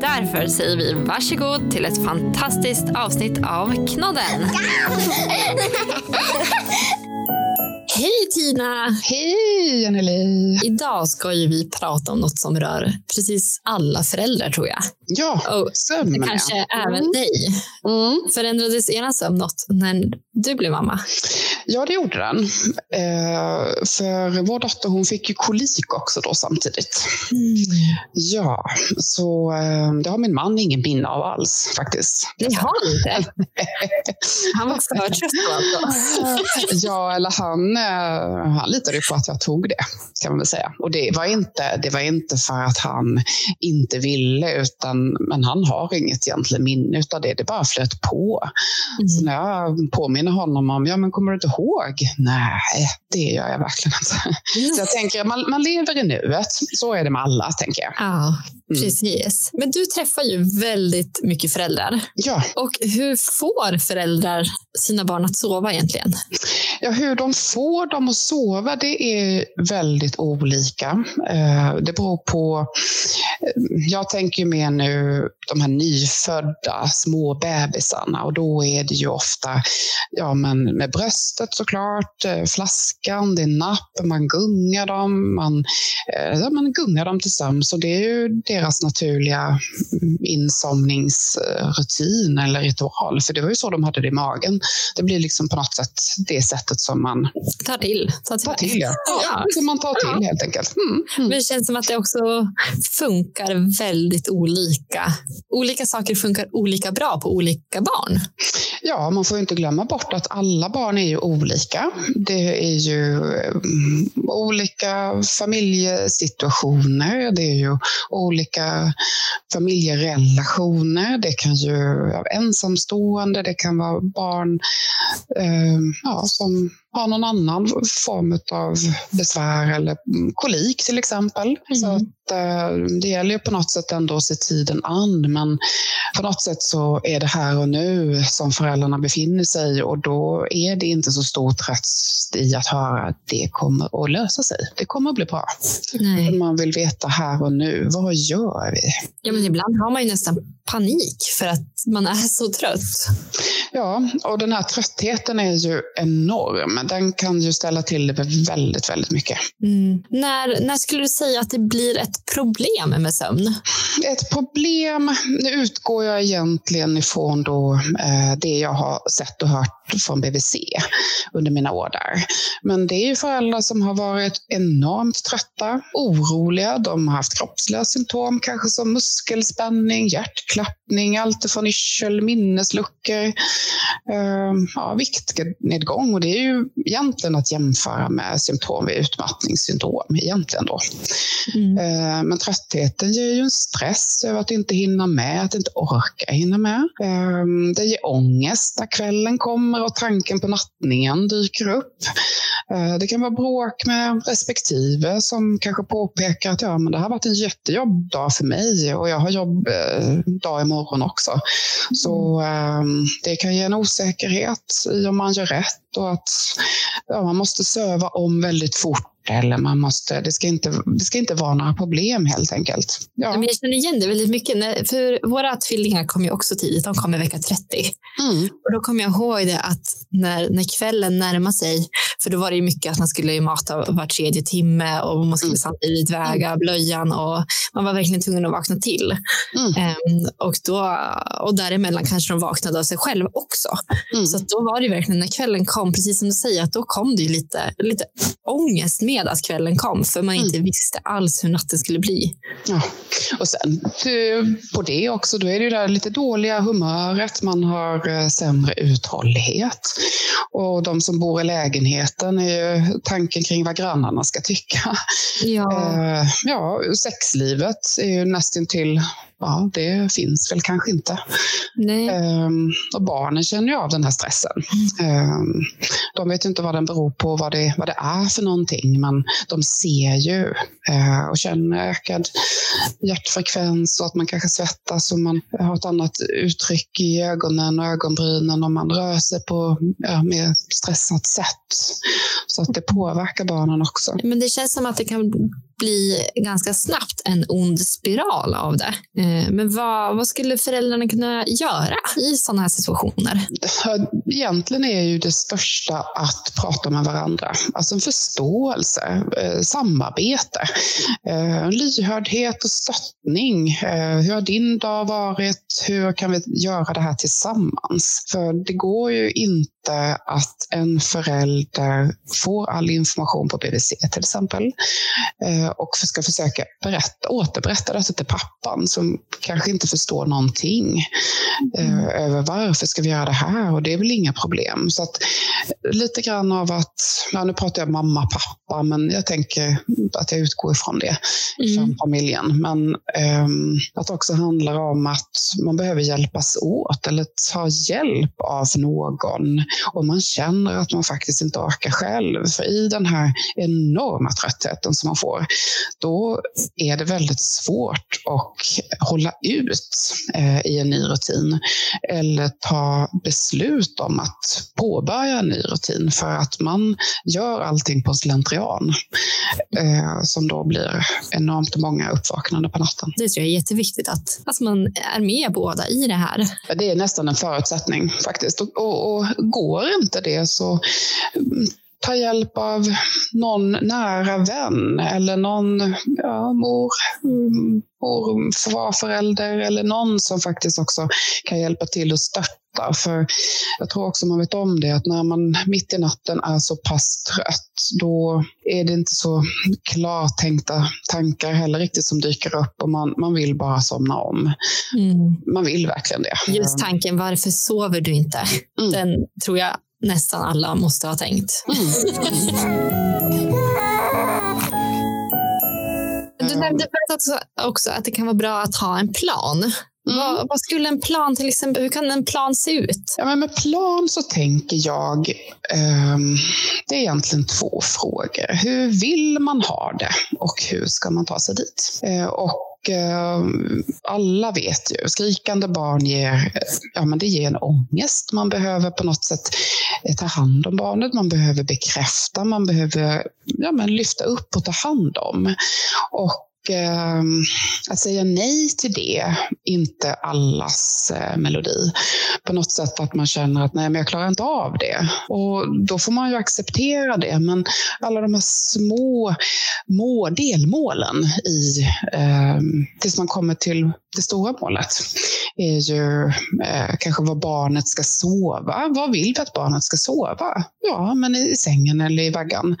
Därför säger vi varsågod till ett fantastiskt avsnitt av Knodden. Hej Tina! Hej Anneli! Idag ska ju vi prata om något som rör precis alla föräldrar tror jag. Ja, Och sömn. det kanske ja. även Mm. dig. Mm. Förändrades ena sömn något när du blev mamma? Ja, det gjorde den. Eh, för vår dotter hon fick ju kolik också då samtidigt. Ja, så eh, det har min man ingen minne av alls faktiskt. Det har inte. Han var för trött då alltså. Ja, eller han, eh, han litade ju på att jag tog det, kan man väl säga. Och det var inte, det var inte för att han inte ville, utan men han har inget egentligen minne av det. Det bara flöt på. Så när jag påminner honom om, ja men kommer du inte ihåg? Nej, det gör jag verkligen inte. Så jag tänker, man, man lever i nuet. Så är det med alla, tänker jag. Ja, Mm. precis. Men du träffar ju väldigt mycket föräldrar. Ja, Och hur får föräldrar sina barn att sova egentligen? Ja, hur de får dem att sova, det är väldigt olika. Eh, det beror på... Eh, jag tänker mer nu de här nyfödda små bebisarna och då är det ju ofta ja, men med bröstet såklart, eh, flaskan, det är napp, man gungar dem, man, ja, man gungar dem till sömns och det är ju deras naturliga mm, insomningsrutin eller ritual, för det var ju så de hade det i magen. Det blir liksom på något sätt det sättet som man Tar till. Tar till. tar till. Ja. Ja. Ja, man tar till helt enkelt. Mm. Men det känns som att det också funkar väldigt olika. Olika saker funkar olika bra på olika barn. Ja, man får inte glömma bort att alla barn är ju olika. Det är ju mm, olika familjesituationer, det är ju olika familjerelationer. Det kan ju vara ensamstående, det kan vara barn eh, ja, som har någon annan form av besvär eller kolik till exempel. Så Mm. att, eh, det gäller ju på något sätt ändå att se tiden an, men på något sätt så är det här och nu som föräldrarna befinner sig och då är det inte så stor tröst i att höra att det kommer att lösa sig. Det kommer att bli bra. Nej. Man vill veta här och nu, vad gör vi? Ja, men ibland har man ju nästan panik för att man är så trött. Ja, och den här tröttheten är ju enorm. Den kan ju ställa till det väldigt, väldigt mycket. Mm. När, när skulle du säga att det blir ett problem med sömn? Ett problem, nu utgår jag egentligen ifrån då, eh, det jag har sett och hört från BVC under mina år där. Men det är ju föräldrar som har varit enormt trötta, oroliga. De har haft kroppsliga symptom, kanske som muskelspänning, hjärtklappning, allt från yrsel, minnesluckor, eh, ja, viktnedgång. Och det är ju egentligen att jämföra med symptom vid utmattningssyndrom egentligen då. Mm. Eh, Men tröttheten ger ju en stress över att inte hinna med, att inte orka hinna med. Eh, Det ger ångest när kvällen kommer och tanken på nattningen dyker upp. Eh, det kan vara bråk med respektive som kanske påpekar att ja, men det här har varit en jättejobbdag för mig och jag har jobb eh, dag imorgon också. Så ehm, det kan ge en osäkerhet i om man gör rätt och att ja, man måste söva om väldigt fort eller man måste, det, ska inte, det ska inte vara några problem helt enkelt. Ja. Men jag känner igen det väldigt mycket. För våra tvillingar kom ju också tidigt. De kom i vecka 30. Mm. Och då kommer jag ihåg det att när, när kvällen närmade sig, för då var det mycket att man skulle mata var tredje timme och man skulle Mm. samtidigt väga blöjan och man var verkligen tvungen att vakna till. Mm. Ehm, och, då, och däremellan kanske de vaknade av sig själv också. Mm. Så då var det verkligen när kvällen kom, precis som du säger, att då kom det lite, lite ångest med att kvällen kom, för man inte visste alls hur natten skulle bli. Ja. Och sen det, på det också, då är det ju det där lite dåliga humöret, man har eh, sämre uthållighet. Och de som bor i lägenhet intimiteten är ju tanken kring vad grannarna ska tycka. Ja. Eh, ja, sexlivet är ju nästan till ja, det finns väl kanske inte. Um, och barnen känner ju av den här stressen. Um, de vet ju inte vad den beror på, vad det, vad det är för någonting, men de ser ju uh, och känner ökad hjärtfrekvens och att man kanske svettas och man har ett annat uttryck i ögonen och ögonbrynen om man rör sig på ja, mer stressat sätt. Så att det påverkar barnen också. Men det känns som att det kan bli ganska snabbt en ond spiral av det. Eh, men vad, vad skulle föräldrarna kunna göra i sådana här situationer? Egentligen är ju det största att prata med varandra. Alltså en förståelse, eh, samarbete, eh, en lyhördhet och stöttning. Hur har din dag varit? Hur kan vi göra det här tillsammans? För det går ju inte att en förälder får all information på BVC till exempel och ska försöka berätta, återberätta detta till pappan som kanske inte förstår någonting mm. eh, över varför ska vi göra det här och det är väl inga problem. Så att lite grann av att, ja, nu pratar jag mamma, pappa, men jag tänker att jag utgår ifrån det, mm. familjen. Men eh, att det också handlar om att man behöver hjälpas åt eller ta hjälp av någon om man känner att man faktiskt inte orkar själv. För i den här enorma tröttheten som man får då är det väldigt svårt att hålla ut eh, i en ny rutin eller ta beslut om att påbörja en ny rutin för att man gör allting på slentrian eh, som då blir enormt många uppvaknande på natten. Det tror jag är jätteviktigt att, att man är med båda i det här. Det är nästan en förutsättning faktiskt och, och, och går inte det så ta hjälp av någon nära vän eller någon ja, mor, mor, farförälder eller någon som faktiskt också kan hjälpa till att stötta. För jag tror också man vet om det, att när man mitt i natten är så pass trött, då är det inte så klartänkta tankar heller riktigt som dyker upp och man, man vill bara somna om. Mm. Man vill verkligen det. Just tanken, varför sover du inte? Mm. Den tror jag nästan alla måste ha tänkt. Du nämnde också att det kan vara bra att ha en plan. Mm. Vad, vad, skulle en plan till exempel, hur kan en plan se ut? Ja, men med plan så tänker jag, um, det är egentligen två frågor. Hur vill man ha det och hur ska man ta sig dit? Uh, och Eh, alla vet ju, skrikande barn ger, ja, men det ger en ångest. Man behöver på något sätt eh, ta hand om barnet, man behöver bekräfta, man behöver ja, men lyfta upp och ta hand om. Och eh, att säga nej till det, inte allas eh, melodi. På något sätt att man känner att nej, men jag klarar inte av det. Och då får man ju acceptera det. Men alla de här små må, delmålen i, eh, tills man kommer till det stora målet är ju eh, kanske var barnet ska sova. Vad vill vi att barnet ska sova? Ja, men i sängen eller i vaggan.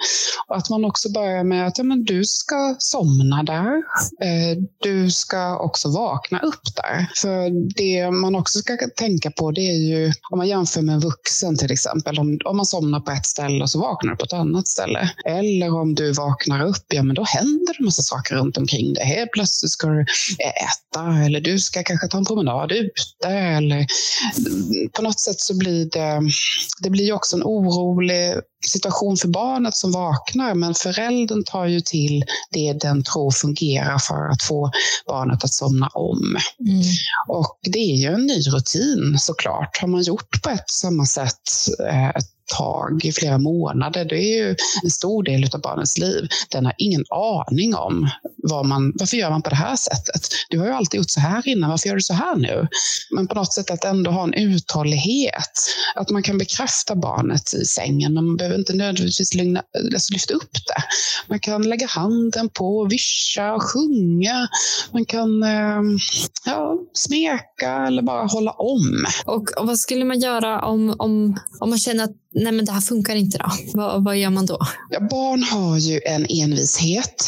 Och att man också börjar med att ja, men du ska somna där. Eh, du ska också vakna upp där. För det man också ska tänka på det är ju om man jämför med en vuxen till exempel. Om, om man somnar på ett ställe och så vaknar du på ett annat ställe. Eller om du vaknar upp, ja men då händer det en massa saker runt omkring dig. Helt plötsligt ska du eh, äta eller du ska kanske ta en promenad ute. Eller mm, på något sätt så blir det, det blir också en orolig situation för barnet som vaknar, men föräldern tar ju till det den tror fungerar för att få barnet att somna om. Mm. Och det är ju en ny rutin såklart. Har man gjort på ett samma sätt eh, tag, i flera månader. Det är ju en stor del av barnets liv. Den har ingen aning om vad man, varför gör man på det här sättet. Du har ju alltid gjort så här innan, varför gör du så här nu? Men på något sätt att ändå ha en uthållighet. Att man kan bekräfta barnet i sängen, men man behöver inte nödvändigtvis lugna, alltså lyfta upp det. Man kan lägga handen på, vischa, sjunga. Man kan eh, ja, smeka eller bara hålla om. Och, och vad skulle man göra om, om, om man känner att nej men det här funkar inte då? Vad, vad gör man då? Ja, barn har ju en envishet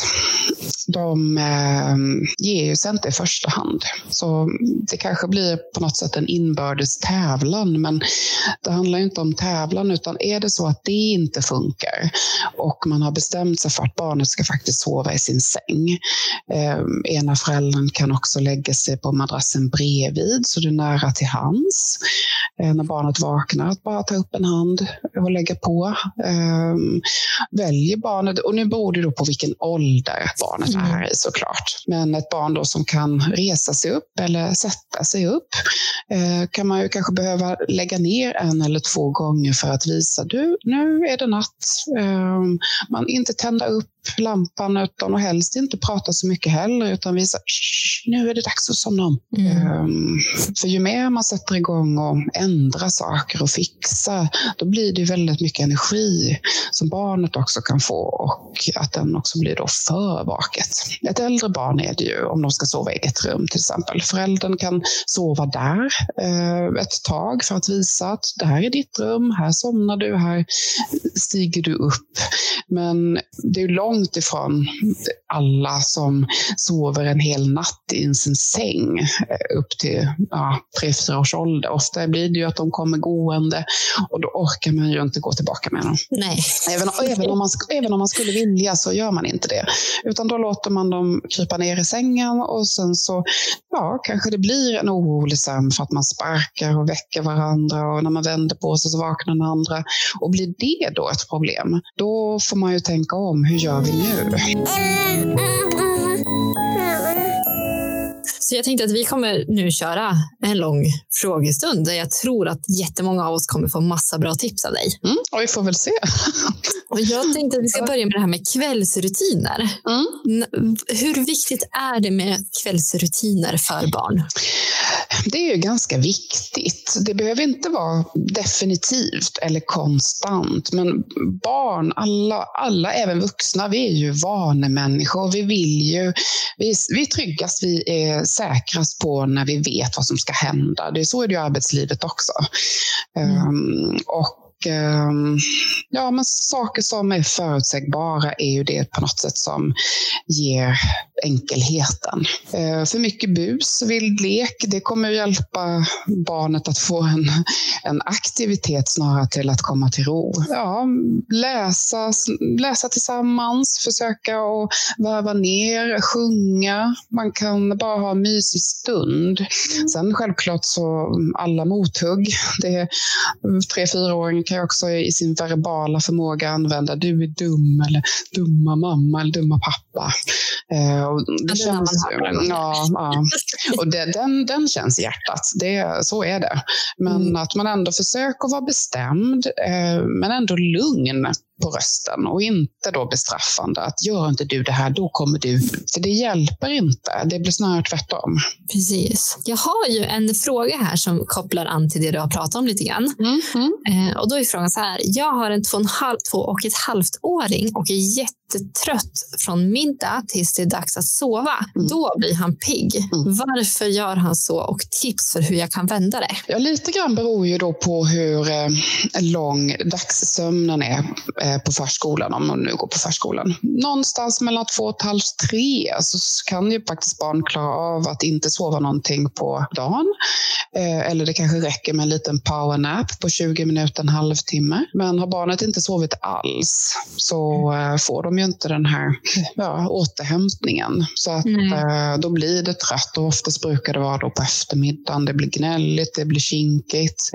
de eh, ger ju sig inte i första hand. Så det kanske blir på något sätt en inbördes tävlan, men det handlar inte om tävlan, utan är det så att det inte funkar och man har bestämt sig för att barnet ska faktiskt sova i sin säng. Eh, ena föräldern kan också lägga sig på madrassen bredvid så det är nära till hands. Eh, när barnet vaknar, att bara ta upp en hand och lägga på. Eh, väljer barnet, och nu beror det då på vilken ålder barnet mm. är i såklart. Men ett barn då som kan resa sig upp eller sätta sig upp eh, kan man ju kanske behöva lägga ner en eller två gånger för att visa du, nu är det natt. Eh, man inte tända upp lampan utan och helst inte prata så mycket heller utan visa nu är det dags att somna om. Mm. Um, för ju mer man sätter igång och ändrar saker och fixar, då blir det väldigt mycket energi som barnet också kan få och att den också blir då för vaket. Ett äldre barn är det ju om de ska sova i eget rum till exempel. Föräldern kan sova där uh, ett tag för att visa att det här är ditt rum, här somnar du, här stiger du upp. Men det är långt långt ifrån alla som sover en hel natt i sin säng eh, upp till ja, tre, fyra års ålder. Ofta blir det ju att de kommer gående och då orkar man ju inte gå tillbaka med dem. Nej. Även, även, om man, även om man skulle vilja så gör man inte det. Utan då låter man dem krypa ner i sängen och sen så ja, kanske det blir en orolig liksom sömn för att man sparkar och väcker varandra och när man vänder på sig så vaknar den andra. Och blir det då ett problem, då får man ju tänka om. Hur gör vi nu? Mm, mm. Så jag tänkte att vi kommer nu köra en lång frågestund där jag tror att jättemånga av oss kommer få massa bra tips av dig. Mm, och vi får väl se. Och jag tänkte att vi ska börja med det här med kvällsrutiner. Mm. Hur viktigt är det med kvällsrutiner för barn? Det är ju ganska viktigt. Det behöver inte vara definitivt eller konstant, men barn, alla, alla även vuxna, vi är ju vanemänniskor. Vi vill ju, vi, vi är tryggast, vi är säkrast på när vi vet vad som ska hända. Det är så är det i arbetslivet också. Mm. Um, och Ehm, ja, men saker som är förutsägbara är ju det på något sätt som ger enkelheten. Eh, för mycket bus, vild lek, det kommer hjälpa barnet att få en, en aktivitet snarare till att komma till ro. Ja, läsa, läsa tillsammans, försöka att varva ner, sjunga. Man kan bara ha en mysig stund. Sen självklart så alla mothugg. Det är tre, fyraåringar kan också i sin verbala förmåga använda du är dum eller dumma mamma eller dumma pappa. Eh, och det ja, känns, ja, ja. Och det, den, den känns i hjärtat. Det, så är det. Men mm. att man ändå försöker vara bestämd, eh, men ändå lugn på rösten och inte då bestraffande. Att gör inte du det här, då kommer du... För det hjälper inte. Det blir snarare tvärtom. Precis. Jag har ju en fråga här som kopplar an till det du har pratat om lite grann. Mm, mm. Eh, och då är frågan så här. Jag har en två och, halv, två och ett halvt åring och är jättetrött från middag tills det är dags att sova. Mm. Då blir han pigg. Mm. Varför gör han så och tips för hur jag kan vända det? Ja, lite grann beror ju då på hur eh, lång dagssömnen är Eh, på förskolan, om man nu går på förskolan. Någonstans mellan två och ett halvt, tre så kan ju faktiskt barn klara av att inte sova någonting på dagen. Eh, eller det kanske räcker med en liten powernap på 20 minuter, en halvtimme. Men har barnet inte sovit alls så får de ju inte den här ja, återhämtningen. Så att mm. då blir det trött och oftast brukar det vara då på eftermiddagen. Det blir gnälligt, det blir kinkigt.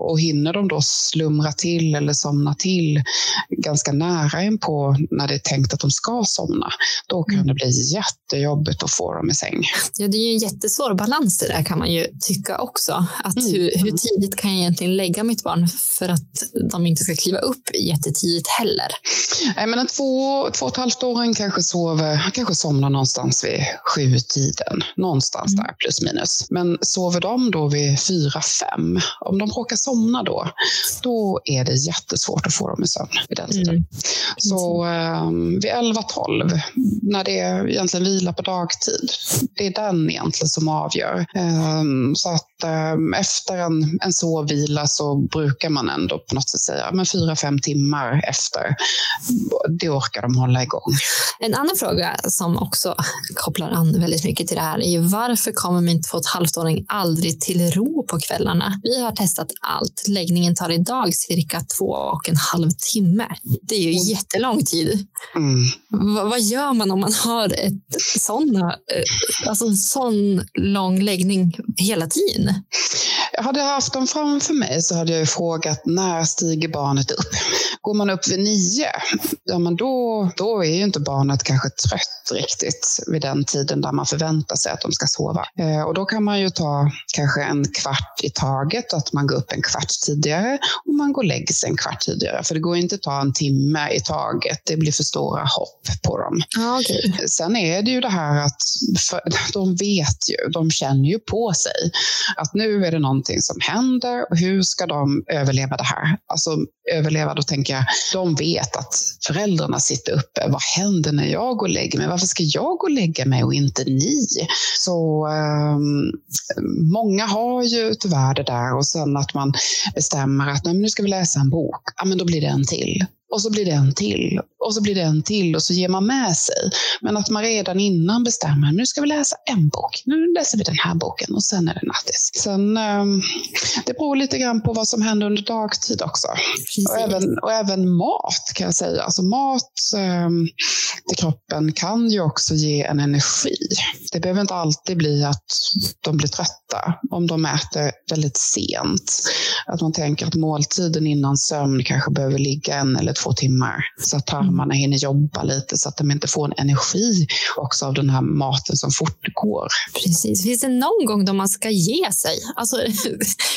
Och hinner de då slumra till eller somna till ganska nära in på när det är tänkt att de ska somna, då kan mm. det bli jättejobbigt att få dem i säng. Ja, det är ju en jättesvår balans det där kan man ju tycka också. Att mm. hur, hur, tidigt kan jag egentligen lägga mitt barn för att de inte ska kliva upp jättetidigt heller? Nej, men en två, två och ett halvt åring kanske sover, kanske somnar någonstans vid sju tiden, någonstans mm. där plus minus. Men sover de då vid fyra, fem, om de råkar somna då, då är det jättesvårt att få dem i sömn vid den tiden. Mm. Så um, vid 11-12, när det egentligen vilar på dagtid, det är den egentligen som avgör. Um, så att um, efter en, en sovvila så brukar man ändå på något sätt säga men fyra, fem timmar efter, då orkar de hålla igång. En annan fråga som också kopplar an väldigt mycket till det här är ju varför kommer min två och ett halvt-åring aldrig till ro på kvällarna? Vi har testat allt. Läggningen tar idag cirka två och en halv timme. Det är ju jättelång tid. Mm. V vad gör man om man har ett såna, eh, alltså en sån lång läggning hela tiden? Jag hade haft dem framför mig så hade jag frågat när stiger barnet upp? Går man upp vid nio, ja men då, då är ju inte barnet kanske trött riktigt vid den tiden där man förväntar sig att de ska sova. Eh, och då kan man ju ta kanske en kvart i taget, att man går upp en kvart tidigare och man går och lägger sig en kvart tidigare. För det går inte att ta en timme i taget, det blir för stora hopp på dem. Ah, okay. Sen är det ju det här att de vet ju, de känner ju på sig att nu är det någonting som händer och hur ska de överleva det här? Alltså överleva, då tänker jag, de vet att föräldrarna sitter uppe. Vad händer när jag går och lägger mig? Varför ska jag gå och lägga mig och inte ni? Så um, många har ju tyvärr det där och sen att man bestämmer att nu ska vi läsa en bok. Ja, men då blir det en till. Och så blir det en till och så blir det en till och så ger man med sig. Men att man redan innan bestämmer, nu ska vi läsa en bok. Nu läser vi den här boken och sen är det nattis. Sen, um, det beror lite grann på vad som händer under dagtid också. Och även, och även mat kan jag säga. Alltså mat um, till kroppen kan ju också ge en energi. Det behöver inte alltid bli att de blir trötta om de äter väldigt sent. Att man tänker att måltiden innan sömn kanske behöver ligga en eller två timmar. Så att tarmarna hinner jobba lite så att de inte får en energi också av den här maten som fortgår. Precis. Finns det någon gång då man ska ge sig? Alltså,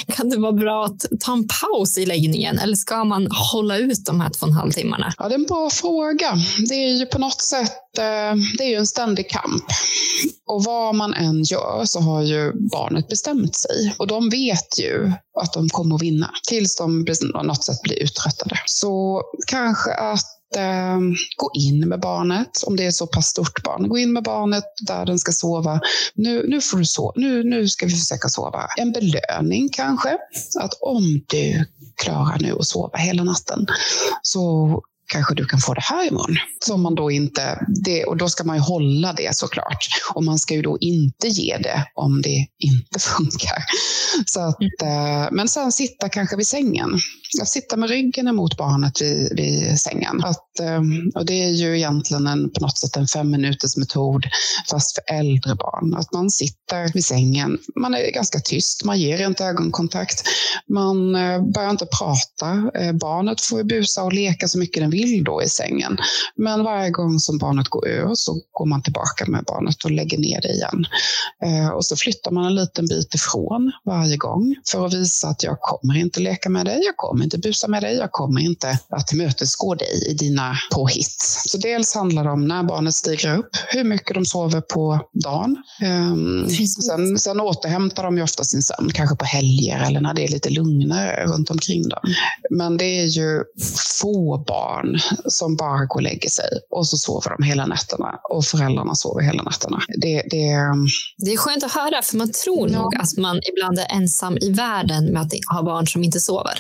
kan det vara bra att ta en paus i läggningen eller ska man hålla ut de här två och en halv timmarna? Ja, det är en bra fråga. Det är ju på något sätt eh, det är ju en ständig kamp. Och vad man än gör så har ju barnet bestämt sig. Och de vet ju att de kommer att vinna tills de på något sätt blir uttröttade. Så kanske att eh, gå in med barnet, om det är så pass stort barn. Gå in med barnet där den ska sova. Nu, nu, får du sova. Nu, nu ska vi försöka sova. En belöning kanske. Att om du klarar nu att sova hela natten så kanske du kan få det här imorgon. Som man då inte, det, och då ska man ju hålla det såklart. Och man ska ju då inte ge det om det inte funkar. Så att, mm. Men sen sitta kanske vid sängen. Att sitta med ryggen emot barnet vid, vid sängen. Att, ehm, och det är ju egentligen en, på något sätt en fem minuters metod fast för äldre barn. Att man sitter vid sängen, man är ganska tyst, man ger inte ögonkontakt. Man eh, börjar inte prata. Eh, barnet får busa och leka så mycket den vill då i sängen. Men varje gång som barnet går ur så går man tillbaka med barnet och lägger ner det igen. Eh, och så flyttar man en liten bit ifrån varje gång för att visa att jag kommer inte leka med dig, jag kommer inte busa med dig, jag kommer inte att tillmötesgå dig i dina påhitt. Så dels handlar det om när barnet stiger upp, hur mycket de sover på dagen. Um, sen, sen återhämtar de ju ofta sin sömn, kanske på helger eller när det är lite lugnare runt omkring dem. Men det är ju få barn som bara går och lägger sig och så sover de hela nätterna och föräldrarna sover hela nätterna. Det, det, det är skönt att höra, för man tror ja. nog att man ibland är ensam i världen med att ha barn som inte sover.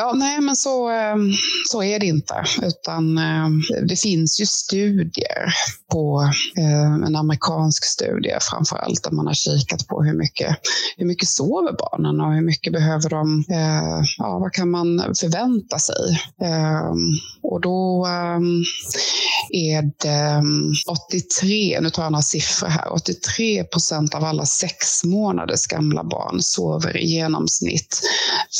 Ja, nej, men så, ehm, så är det inte. Utan ehm, det finns ju studier på ehm, en amerikansk studie framför allt där man har kikat på hur mycket, hur mycket sover barnen och hur mycket behöver de, eh, ja, vad kan man förvänta sig? Och då är det 83, nu tar jag några siffror här, 83 procent av alla sex månaders gamla barn sover i genomsnitt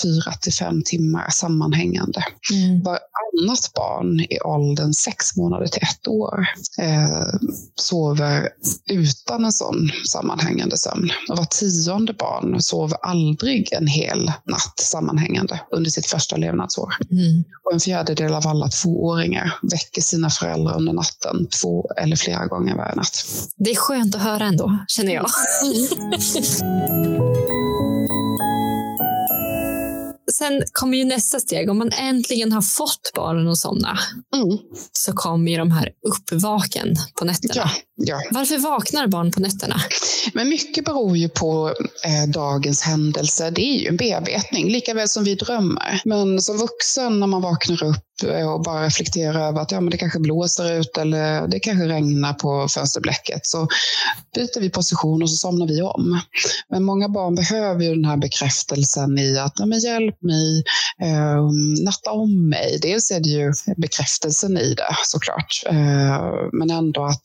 fyra till fem timmar sammanhängande. Mm. Varannat barn i åldern sex månader till ett år eh, sover utan en sån sammanhängande sömn. Och var tionde barn sover aldrig en hel natt sammanhängande under sitt första levnadsår. Mm. Och en fjärdedel av alla tvååringar väcker sina föräldrar under natten två eller flera gånger varje natt. Det är skönt att höra ändå, känner jag. sen kommer ju nästa steg. Om man äntligen har fått barnen att somna mm. så kommer ju de här uppvaken på nätterna. Ja, ja. Varför vaknar barn på nätterna? Men mycket beror ju på eh, dagens händelse. Det är ju en bearbetning, lika väl som vi drömmer. Men som vuxen när man vaknar upp och bara reflektera över att ja, men det kanske blåser ut eller det kanske regnar på fönsterblecket så byter vi position och så somnar vi om. Men många barn behöver ju den här bekräftelsen i att Nej, men hjälp mig, eh, natta om mig. Dels är det ju bekräftelsen i det såklart, eh, men ändå att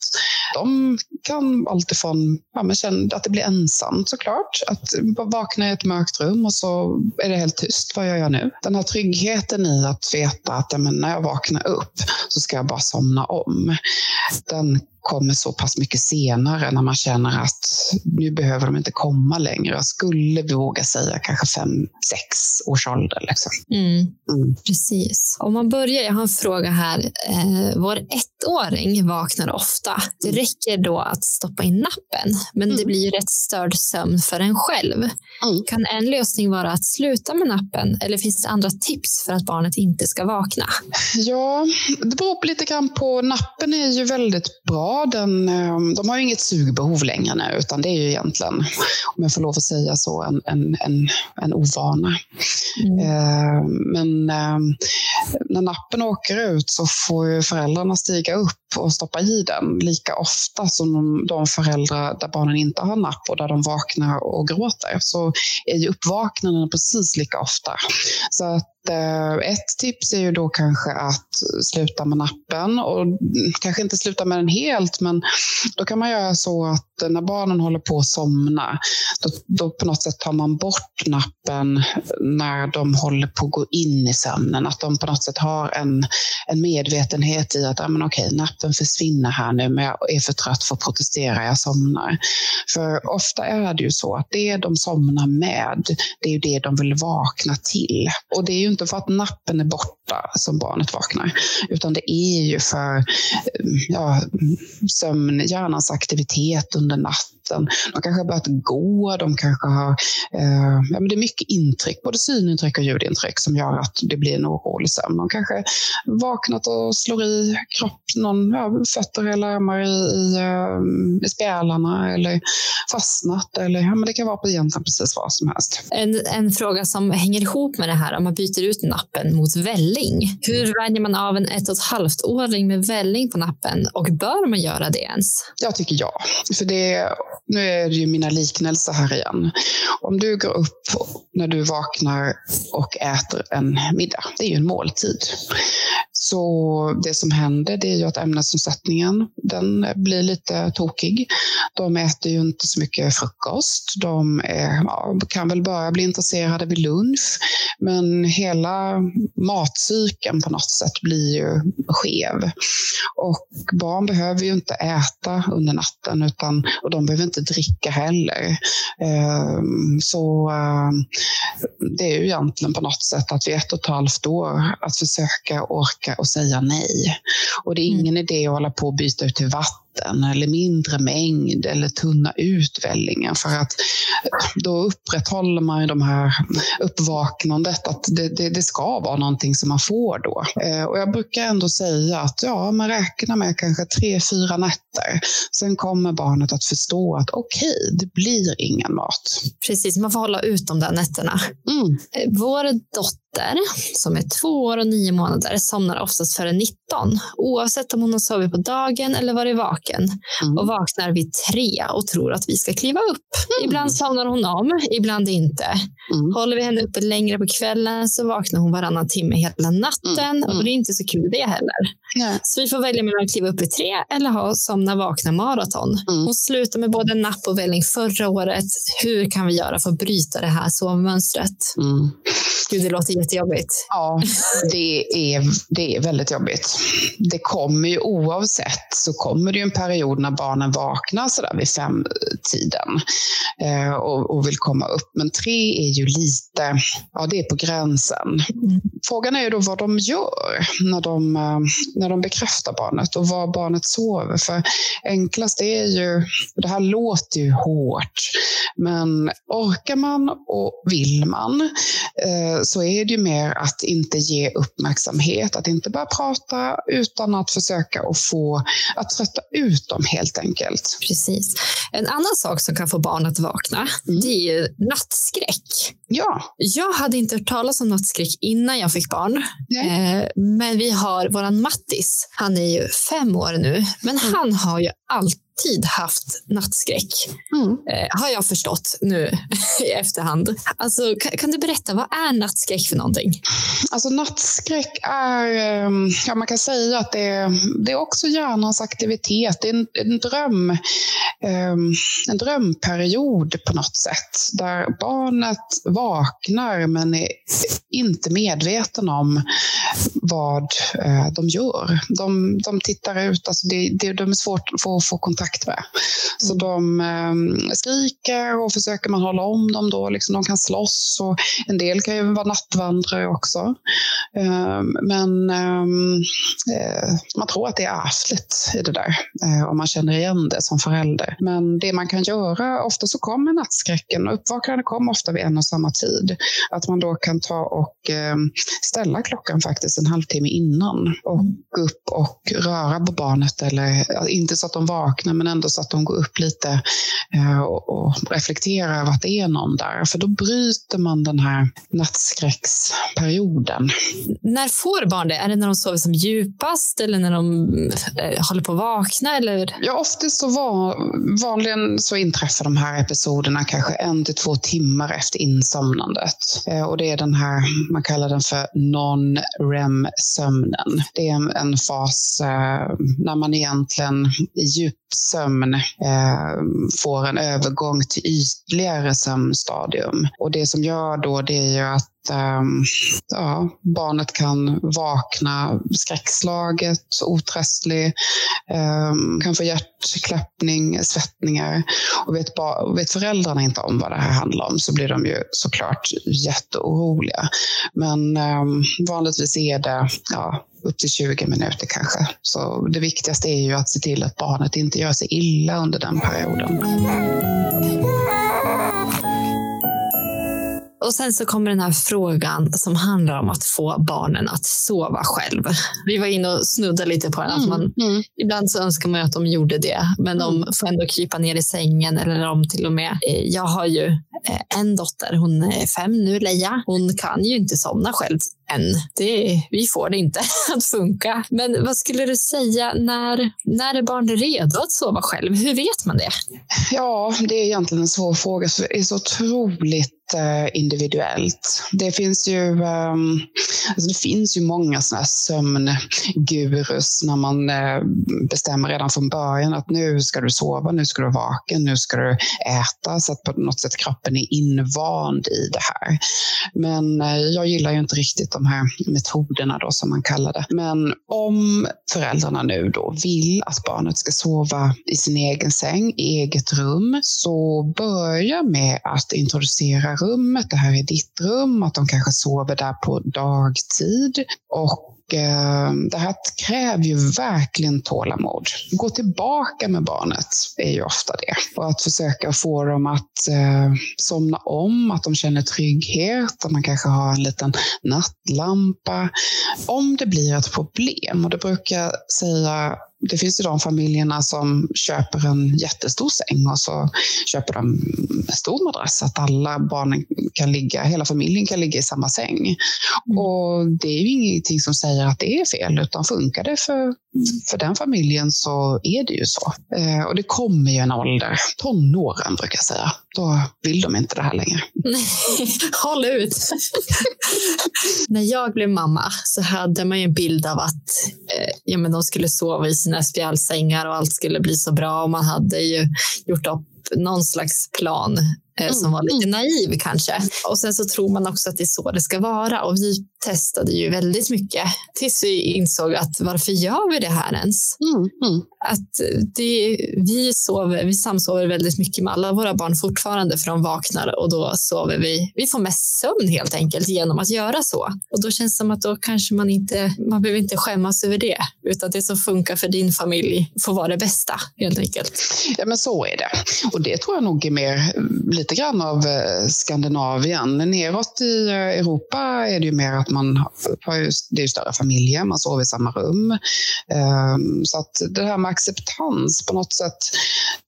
de kan alltifrån ja, men känna att det blir ensamt såklart. Att vakna i ett mörkt rum och så är det helt tyst. Vad gör jag nu? Den här tryggheten i att veta att ja, men när jag vaknar upp så ska jag bara somna om. Den kommer så pass mycket senare när man känner att nu behöver de inte komma längre. Jag skulle våga säga kanske fem, sex års ålder. Liksom. Mm. Mm. Precis. Om man börjar, jag har en fråga här. Eh, vår ettåring vaknar ofta. Det mm. räcker då att stoppa in nappen, men mm. det blir ju rätt störd sömn för en själv. Mm. Kan en lösning vara att sluta med nappen eller finns det andra tips för att barnet inte ska vakna? Ja, det beror lite grann på. Nappen är ju väldigt bra den, ehm, de har ju inget sugbehov längre nu, utan det är ju egentligen, om jag får lov att säga så, en, en, en, en ovana. Mm. Ehm, men ehm, när nappen åker ut så får ju föräldrarna stiga upp och stoppa i den lika ofta som de, de föräldrar där barnen inte har napp och där de vaknar och gråter. Så är ju uppvaknandet precis lika ofta. Så att eh, ett tips är ju då kanske att sluta med nappen och kanske inte sluta med den helt, men då kan man göra så att när barnen håller på att somna, då, då på något sätt tar man bort nappen när de håller på att gå in i sömnen. Att de på något sätt har en, en medvetenhet i att, ja, men okej, nappen försvinna här nu, men jag är för trött för att protestera, jag somnar. För ofta är det ju så att det de somnar med, det är ju det de vill vakna till. Och det är ju inte för att nappen är borta som barnet vaknar, utan det är ju för ja, sömn, hjärnans aktivitet under natten. De kanske har börjat gå, de kanske har... Eh, ja, men det är mycket intryck, både synintryck och ljudintryck som gör att det blir en orolig sömn. De kanske vaknat och slår i kropp, någon, ja, fötter eller armar i, i, eh, i spjälarna eller fastnat. Eller, ja, men det kan vara på egentligen precis vad som helst. En, en fråga som hänger ihop med det här, om man byter ut nappen mot välling. Hur vänjer man av en ett och ett halvt åring med välling på nappen och bör man göra det ens? Jag tycker ja. För det, nu är det ju mina liknelser här igen. Om du går upp när du vaknar och äter en middag, det är ju en måltid. Så det som händer det är ju att ämnesomsättningen den blir lite tokig. De äter ju inte så mycket frukost. De är, ja, kan väl börja bli intresserade vid lunch. Men hela matcykeln på något sätt blir ju skev. Och barn behöver ju inte äta under natten utan, och de behöver inte dricka heller. Ehm, så ehm, det är ju egentligen på något sätt att vid ett och ett halvt år att försöka orka och säga nej. Och det är ingen mm idé att hålla på och byta ut till vatten vatten eller mindre mängd eller tunna ut vällingen för att då upprätthåller man ju de här uppvaknandet att det, det, det ska vara någonting som man får då. Eh, och jag brukar ändå säga att ja, man räknar med kanske tre, fyra nätter. Sen kommer barnet att förstå att okej, okay, det blir ingen mat. Precis, man får hålla ut de där nätterna. Mm. Eh, vår dotter som är två år och nio månader somnar oftast före 19 oavsett om hon har sovit på dagen eller varit vaken mm. och vaknar vid tre och tror att vi ska kliva upp. Mm. Ibland somnar hon om, ibland inte. Mm. Håller vi henne uppe längre på kvällen så vaknar hon varannan timme hela natten mm. och det är inte så kul det heller. Nej. Så vi får välja mellan att kliva upp vid tre eller ha somna vakna maraton. Mm. Hon slutade med både napp och välling förra året. Hur kan vi göra för att bryta det här sovmönstret? Mm. Gud, det låter jättejobbigt. Ja, det är, det är väldigt jobbigt. Det kommer ju oavsett så kommer det ju en period när barnen vaknar så där vid femtiden eh, eh, och, och, vill komma upp. Men tre är ju lite, ja det är på gränsen. Frågan är ju då vad de gör när de, eh, när de bekräftar barnet och var barnet sover. För enklast är ju, det här låter ju hårt, men orkar man och vill man eh, så är det ju mer att inte ge uppmärksamhet, att inte bara prata utan att försöka att få att trötta ut dem helt enkelt. Precis. En annan sak som kan få barn att vakna, mm. det är ju nattskräck. Ja. Jag hade inte hört talas om nattskräck innan jag fick barn. Eh, men vi har våran Mattis, han är ju fem år nu, men mm. han har ju alltid alltid haft nattskräck, mm. eh, har jag förstått nu i efterhand. Alltså, kan, kan, du berätta, vad är nattskräck för någonting? Alltså nattskräck är, ehm, ja man kan säga att det är, det är också hjärnans aktivitet. Det är en, en dröm, um, en drömperiod på något sätt, där barnet vaknar men är inte medveten om vad uh, de gör. De, de tittar ut, alltså det, det, de är svårt att få, få kontakt kontakt med. Så mm. de ehm, skriker och försöker man hålla om dem då, liksom de kan slåss och en del kan ju vara nattvandrare också. Ehm, men ehm, eh, man tror att det är ärftligt i det där eh, Om man känner igen det som förälder. Men det man kan göra, ofta så kommer nattskräcken och uppvaknandet kommer ofta vid en och samma tid. Att man då kan ta och ställa klockan faktiskt en halvtimme innan och gå upp och röra på barnet eller inte så att de vaknar men ändå så att de går upp lite eh, och, och reflekterar över att det är någon där. För då bryter man den här nattskräcksperioden. När får barn det? Är det när de sover som djupast eller när de eh, håller på att vakna? Eller? Ja, oftast så var, vanligen så inträffar de här episoderna kanske en till två timmar efter insomnandet. Eh, och det är den här, man kallar den för non-REM-sömnen. Det är en, en fas när man egentligen i djup sömn eh, får en övergång till ytligare sömnstadium. Och det som gör då det är ju att ehm, ja, barnet kan vakna skräckslaget, otröstlig, ehm, kan få hjärtklappning, svettningar. Och vet, vet föräldrarna inte om vad det här handlar om så blir de ju såklart jätteoroliga. Men ehm, vanligtvis är det ja, upp till 20 minuter kanske. Så det viktigaste är ju att se till att barnet inte gör sig illa under den perioden. Och sen så kommer den här frågan som handlar om att få barnen att sova själv. Vi var inne och snuddade lite på den. Mm, man, mm. Ibland så önskar man ju att de gjorde det, men mm. de får ändå krypa ner i sängen eller om till och med. Eh, jag har ju eh, en dotter, hon är fem nu, Leia. Hon kan ju inte somna själv än. Det, vi får det inte att funka. Men vad skulle du säga, när, när är barn redo att sova själv? Hur vet man det? Ja, det är egentligen en svår fråga. Det är så otroligt Eh, individuellt. Det finns ju, um, alltså det finns ju många såna här sömngurus när man eh, bestämmer redan från början att nu ska du sova, nu ska du vara vaken, nu ska du äta så att på något sätt kroppen är invand i det här. Men eh, jag gillar ju inte riktigt de här metoderna då som man kallar det. Men om föräldrarna nu då vill att barnet ska sova i sin egen säng, i eget rum, så börja med att introducera rummet. Det här är ditt rum, att de kanske sover där på dagtid. Och Eh, det här kräver ju verkligen tålamod. Gå tillbaka med barnet är ju ofta det. Och att försöka få dem att eh, somna om, att de känner trygghet, att man kanske har en liten nattlampa. Om det blir ett problem, och det brukar jag säga det finns ju de familjerna som köper en jättestor säng och så köper de en stor madrass så att alla barnen kan ligga, hela familjen kan ligga i samma säng. Mm. Och det är ju ingenting som säger att det är fel, utan funkar det för, för den familjen så är det ju så. Eh, och det kommer ju en ålder, tonåren brukar jag säga, då vill de inte det här längre. Håll ut! När jag blev mamma så hade man ju en bild av att eh, ja, men de skulle sova i sina spjälsängar och allt skulle bli så bra. Och man hade ju gjort upp någon slags plan eh, som var lite mm. naiv kanske. Och sen så tror man också att det är så det ska vara. Och vi testade ju väldigt mycket tills vi insåg att varför gör vi det här ens? Mm, mm. Att det, vi, sover, vi samsover väldigt mycket med alla våra barn fortfarande för de vaknar och då sover vi. Vi får mest sömn helt enkelt genom att göra så. Och då känns det som att då kanske man inte, man behöver inte skämmas över det, utan det som funkar för din familj får vara det bästa helt enkelt. Ja, men så är det. Och det tror jag nog är mer lite grann av eh, Skandinavien. Neråt i eh, Europa är det ju mer att man har det är större familjer, man sover i samma rum. Ehm, så att det här med acceptans på något sätt,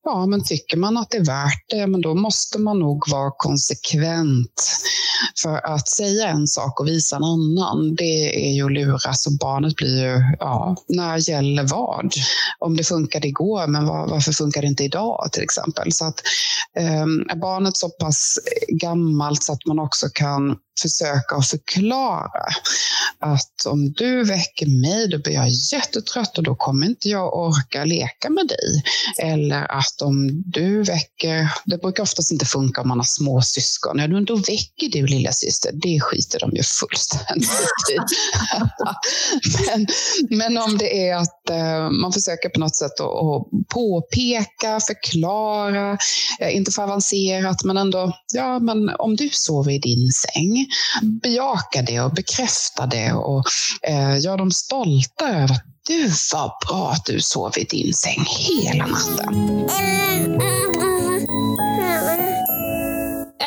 ja men tycker man att det är värt det, men då måste man nog vara konsekvent. För att säga en sak och visa en annan, det är ju att luras och barnet blir ju, ja, när gäller vad? Om det funkade igår, men varför funkar det inte idag till exempel? Så att eh, barnet barnet så pass gammalt så att man också kan försöka förklara att om du väcker mig, då blir jag jättetrött och då kommer inte jag orka leka med dig. Eller att om du väcker, det brukar oftast inte funka om man har små syskon, ja, då väcker du lilla syster. det skiter de ju fullständigt i. men, men om det är att uh, man försöker på något sätt att påpeka, förklara, uh, inte för avancerat, men ändå, ja, men om du sover i din säng, bejaka det och bekräfta det och eh, gör dem stolta över att du var bra att du sov i din säng hela natten. Mm.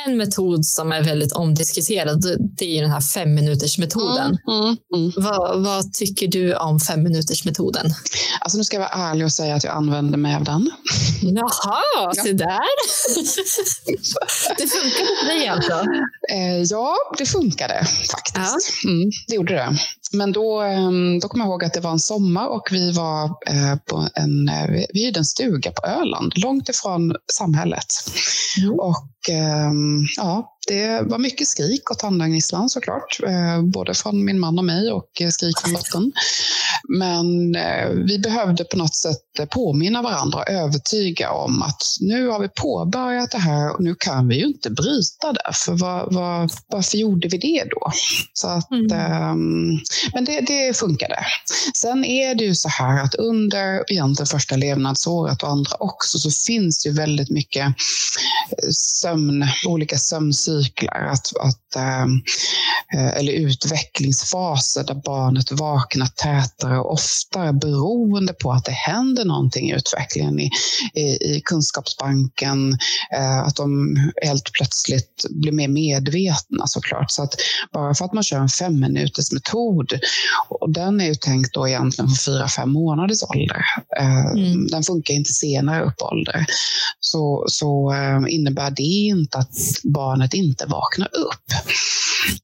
En metod som är väldigt omdiskuterad, det är ju den här fem minuters metoden. Mm, mm, mm. Vad, vad, tycker du om fem minuters metoden? Alltså nu ska jag vara ärlig och säga att jag använder mig av den. Jaha, ja. se där. det funkade för dig alltså? Eh, ja, det funkade faktiskt. Ja. Mm, det gjorde det. Men då, ehm, då kommer jag ihåg att det var en sommar och vi var eh, på en, eh, vi hyrde en stuga på Öland, långt ifrån samhället. Mm. Och ehm, ja, det var mycket skrik och tandagnisslan såklart, eh, både från min man och mig och skrik från dottern. Men eh, vi behövde på något sätt påminna varandra och övertyga om att nu har vi påbörjat det här och nu kan vi ju inte bryta det. För vad, vad, varför gjorde vi det då? Så att, mm. um, men det, det funkade. Sen är det ju så här att under egentligen första levnadsåret och andra också så finns ju väldigt mycket eh, sömn, olika sömncyklar. Att, att, um, eller utvecklingsfaser där barnet vaknar tätare och oftare beroende på att det händer någonting i utvecklingen i, i, i kunskapsbanken. Eh, att de helt plötsligt blir mer medvetna såklart. Så att bara för att man kör en fem minuters metod och den är ju tänkt då egentligen för fyra, fem månaders ålder. Eh, mm. Den funkar inte senare upp ålder. Så, så eh, innebär det inte att barnet inte vaknar upp.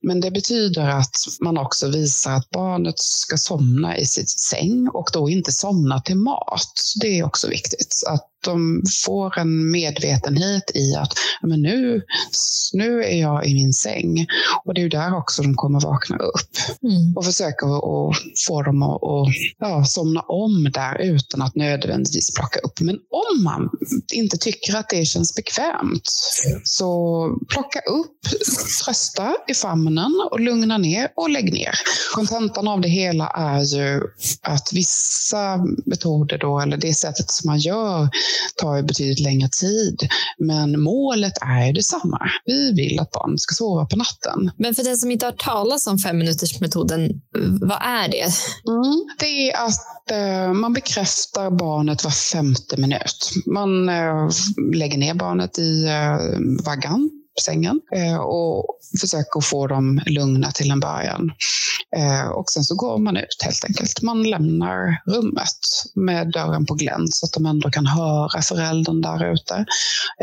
Men det betyder att man också visar att barnet ska somna i sitt säng och då inte somna till mat. Det är också viktigt. Att de får en medvetenhet i att men nu, nu är jag i min säng. Och det är ju där också de kommer vakna upp. Mm. Och försöka att få dem att, att ja, somna om där utan att nödvändigtvis plocka upp. Men om man inte tycker att det känns bekvämt, så plocka upp, trösta i famnen och lugna ner och lägg ner. Kontentan av det hela är ju att vissa metoder då, eller det sättet som man gör tar ju betydligt längre tid. Men målet är detsamma. Vi vill att barnet ska sova på natten. Men för den som inte har talat om femminutersmetoden, vad är det? Mm. Det är att eh, man bekräftar barnet var femte minut. Man eh, lägger ner barnet i eh, vaggan sängen eh, och försöker få dem lugna till en början. Eh, och sen så går man ut helt enkelt. Man lämnar rummet med dörren på glänt så att de ändå kan höra föräldern där ute.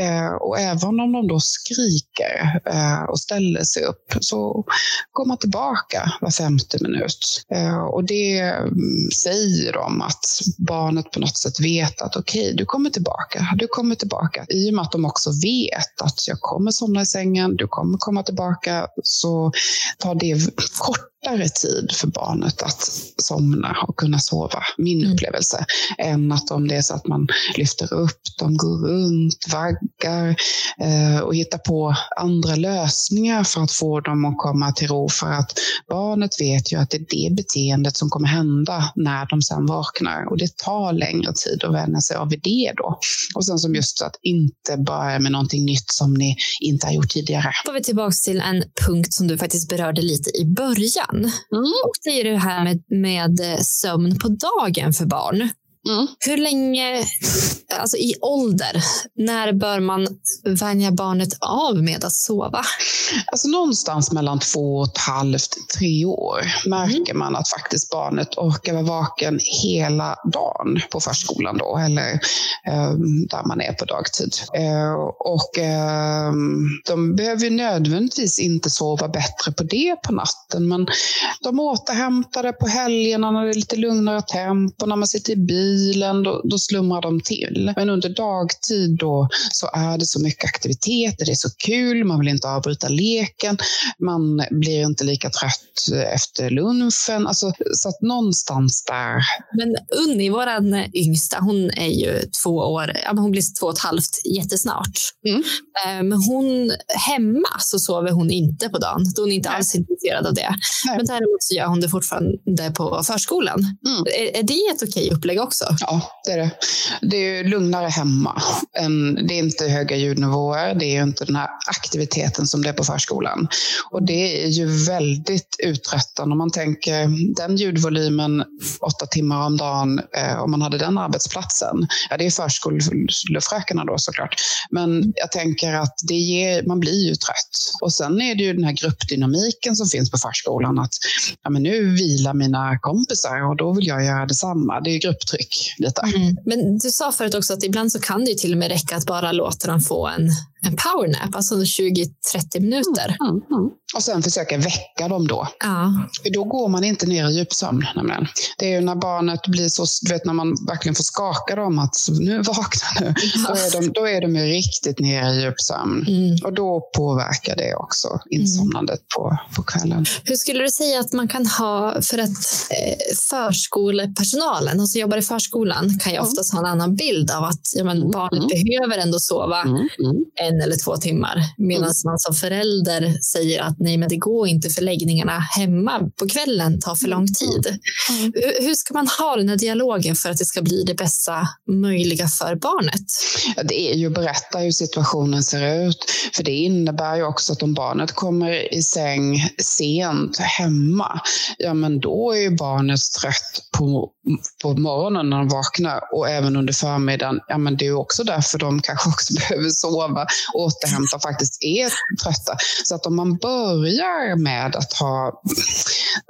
Eh, och även om de då skriker och ställer sig upp så går man tillbaka var femte minut. Och det mm, säger de att barnet på något sätt vet att okej, okay, du kommer tillbaka, du kommer tillbaka. I och med att de också vet att jag kommer somna ur sängen, du kommer komma tillbaka, så tar det kort kortare tid för barnet att somna och kunna sova, min mm. upplevelse, än att om det är så att man lyfter upp dem, går runt, vaggar eh, och hittar på andra lösningar för att få dem att komma till ro. För att barnet vet ju att det är det beteendet som kommer hända när de sen vaknar och det tar längre tid att vänja sig av det då. Och sen som just att inte börja med någonting nytt som ni inte har gjort tidigare. Då är vi tillbaka till en punkt som du faktiskt berörde lite i början. Mm. Och det är det här med, med sömn på dagen för barn. Mm. Hur länge, alltså i ålder, när bör man vänja barnet av med att sova? Alltså någonstans mellan två och ett halvt, tre år märker mm. man att faktiskt barnet orkar vara vaken hela dagen på förskolan då, eller eh, där man är på dagtid. Eh, och eh, de behöver nödvändigtvis inte sova bättre på det på natten, men de återhämtar det på helgerna när det är lite lugnare tempo, när man sitter i bilen, då, då slumrar de till. Men under dagtid då så är det så mycket aktiviteter, det är så kul, man vill inte avbryta leken, man blir inte lika trött efter lunchen. Alltså, så att någonstans där. Men Unni, vår yngsta, hon är ju två år, ja, hon blir två och ett halvt jättesnart. Mm. Men hon, hemma så sover hon inte på dagen. Hon är inte Nej. alls intresserad av det. Nej. Men däremot så gör hon det fortfarande på förskolan. Mm. Är, är, det ett okej upplägg också? Ja, det är det. Det är lugnare hemma. det är inte höga ljudnivåer. Det är inte den här aktiviteten som det är på förskolan. Och det är ju väldigt uttröttande om man tänker den ljudvolymen åtta timmar om dagen eh, om man hade den arbetsplatsen. Ja, det är förskolefrökarna då såklart. Men jag tänker att det ger, man blir ju trött. Och sen är det ju den här gruppdynamiken som finns på förskolan. Att ja, men nu vilar mina kompisar och då vill jag göra detsamma. Det är grupptryck lite. Mm. Men du sa förut också att ibland så kan det till och med räcka att bara låta dem få en en powernap, alltså 20-30 minuter. Mm, mm, mm. Och sen försöka väcka dem då. Ja. För då går man inte ner i djupsömn. Nämligen. Det är ju när barnet blir så, du vet när man verkligen får skaka dem att nu vakna nu. Ja. Då, är de, då är de ju riktigt nere i djupsömn. Mm. Och då påverkar det också insomnandet på, på kvällen. Hur skulle du säga att man kan ha för att eh, förskolepersonalen, alltså jobbar i förskolan, kan ju oftast ha en annan bild av att ja, men barnet mm. behöver ändå sova en eller två timmar. Medan mm. man som förälder säger att nej, men det går inte förläggningarna hemma på kvällen tar för lång tid. Mm. Hur, ska man ha den här dialogen för att det ska bli det bästa möjliga för barnet? Det är ju att berätta hur situationen ser ut. För det innebär ju också att om barnet kommer i säng sent hemma, ja men då är ju barnet trött på, på morgonen när de vaknar och även under förmiddagen. Ja men det är ju också därför de kanske också behöver sova återhämta faktiskt är trötta. Så att om man börjar med att ha,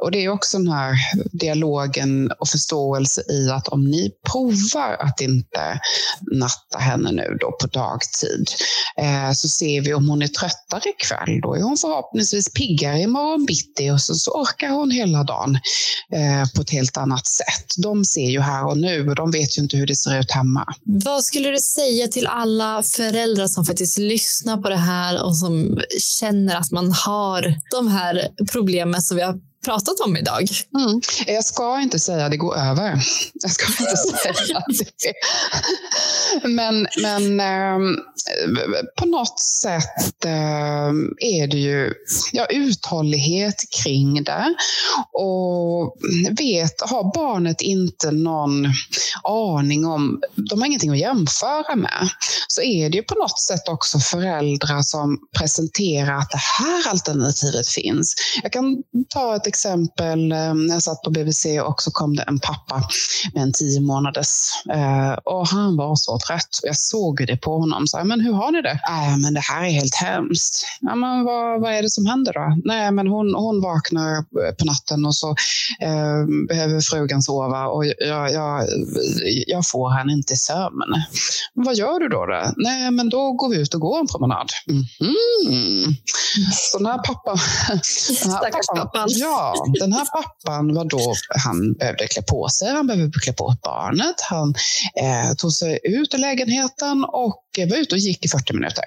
och det är också den här dialogen och förståelse i att om ni provar att inte natta henne nu då på dagtid eh, så ser vi om hon är tröttare ikväll. Då är hon förhoppningsvis piggare imorgon bitti och så, så orkar hon hela dagen eh, på ett helt annat sätt. De ser ju här och nu och de vet ju inte hur det ser ut hemma. Vad skulle du säga till alla föräldrar som faktiskt lyssnar på det här och som känner att man har de här problemen som vi har pratat om idag. Mm. Jag ska inte säga att det går över. Jag ska inte säga det. Men, men eh, på något sätt eh, är det ju ja, uthållighet kring det. Och vet, har barnet inte någon aning om, de har ingenting att jämföra med, så är det ju på något sätt också föräldrar som presenterar att det här alternativet finns. Jag kan ta ett exempel eh, när jag satt på BVC och så kom det en pappa med en tio månaders eh, och han var så trött. Jag såg det på honom. Så, men hur har ni det? Äh, men det här är helt hemskt. Ja, men vad, vad är det som händer då? Nej, men hon, hon vaknar på natten och så eh, behöver frugan sova och jag, jag, jag får henne inte i sömn. Vad gör du då, då? Nej, men då går vi ut och går en promenad. Mm -hmm. Så den här pappan... Den här pappan ja, den här pappan var då, han behövde klä på sig, han behövde klä på barnet. Han eh, tog sig ut ur lägenheten och var ute och gick i 40 minuter.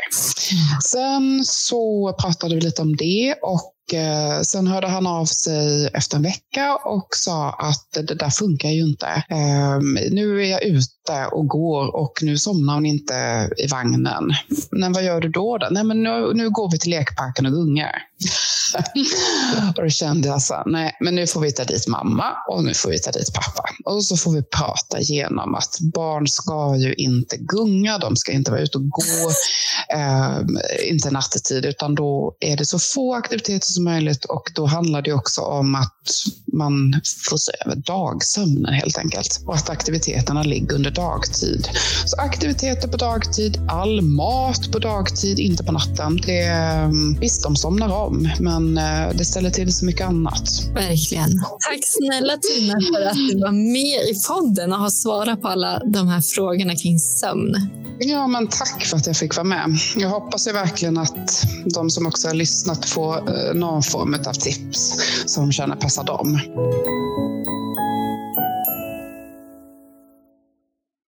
Sen så pratade vi lite om det och Eh, sen hörde han av sig efter en vecka och sa att det där funkar ju inte. Ehm, nu är jag ute och går och nu somnar hon inte i vagnen. Men vad gör du då? då? Nej, men nu, nu går vi till lekparken och gungar. och då kände jag så nej, men nu får vi ta dit mamma och nu får vi ta dit pappa. och så får vi prata igenom att barn ska ju inte gunga, de ska inte vara ute och gå, eh, inte nattetid, utan då är det så få aktiviteter som möjligt och då handlar det också om att man får se över dagsömnen helt enkelt och att aktiviteterna ligger under dagtid. Så aktiviteter på dagtid, all mat på dagtid, inte på natten. Det, mm, visst, de somnar om, men eh, det ställer till så mycket annat. Verkligen. Tack snälla Tina för att du var med i podden och har svarat på alla de här frågorna kring sömn. Ja, men tack för att jag fick vara med. Jag hoppas ju verkligen att de som också har lyssnat får eh, någon form av tips som känner passar dem.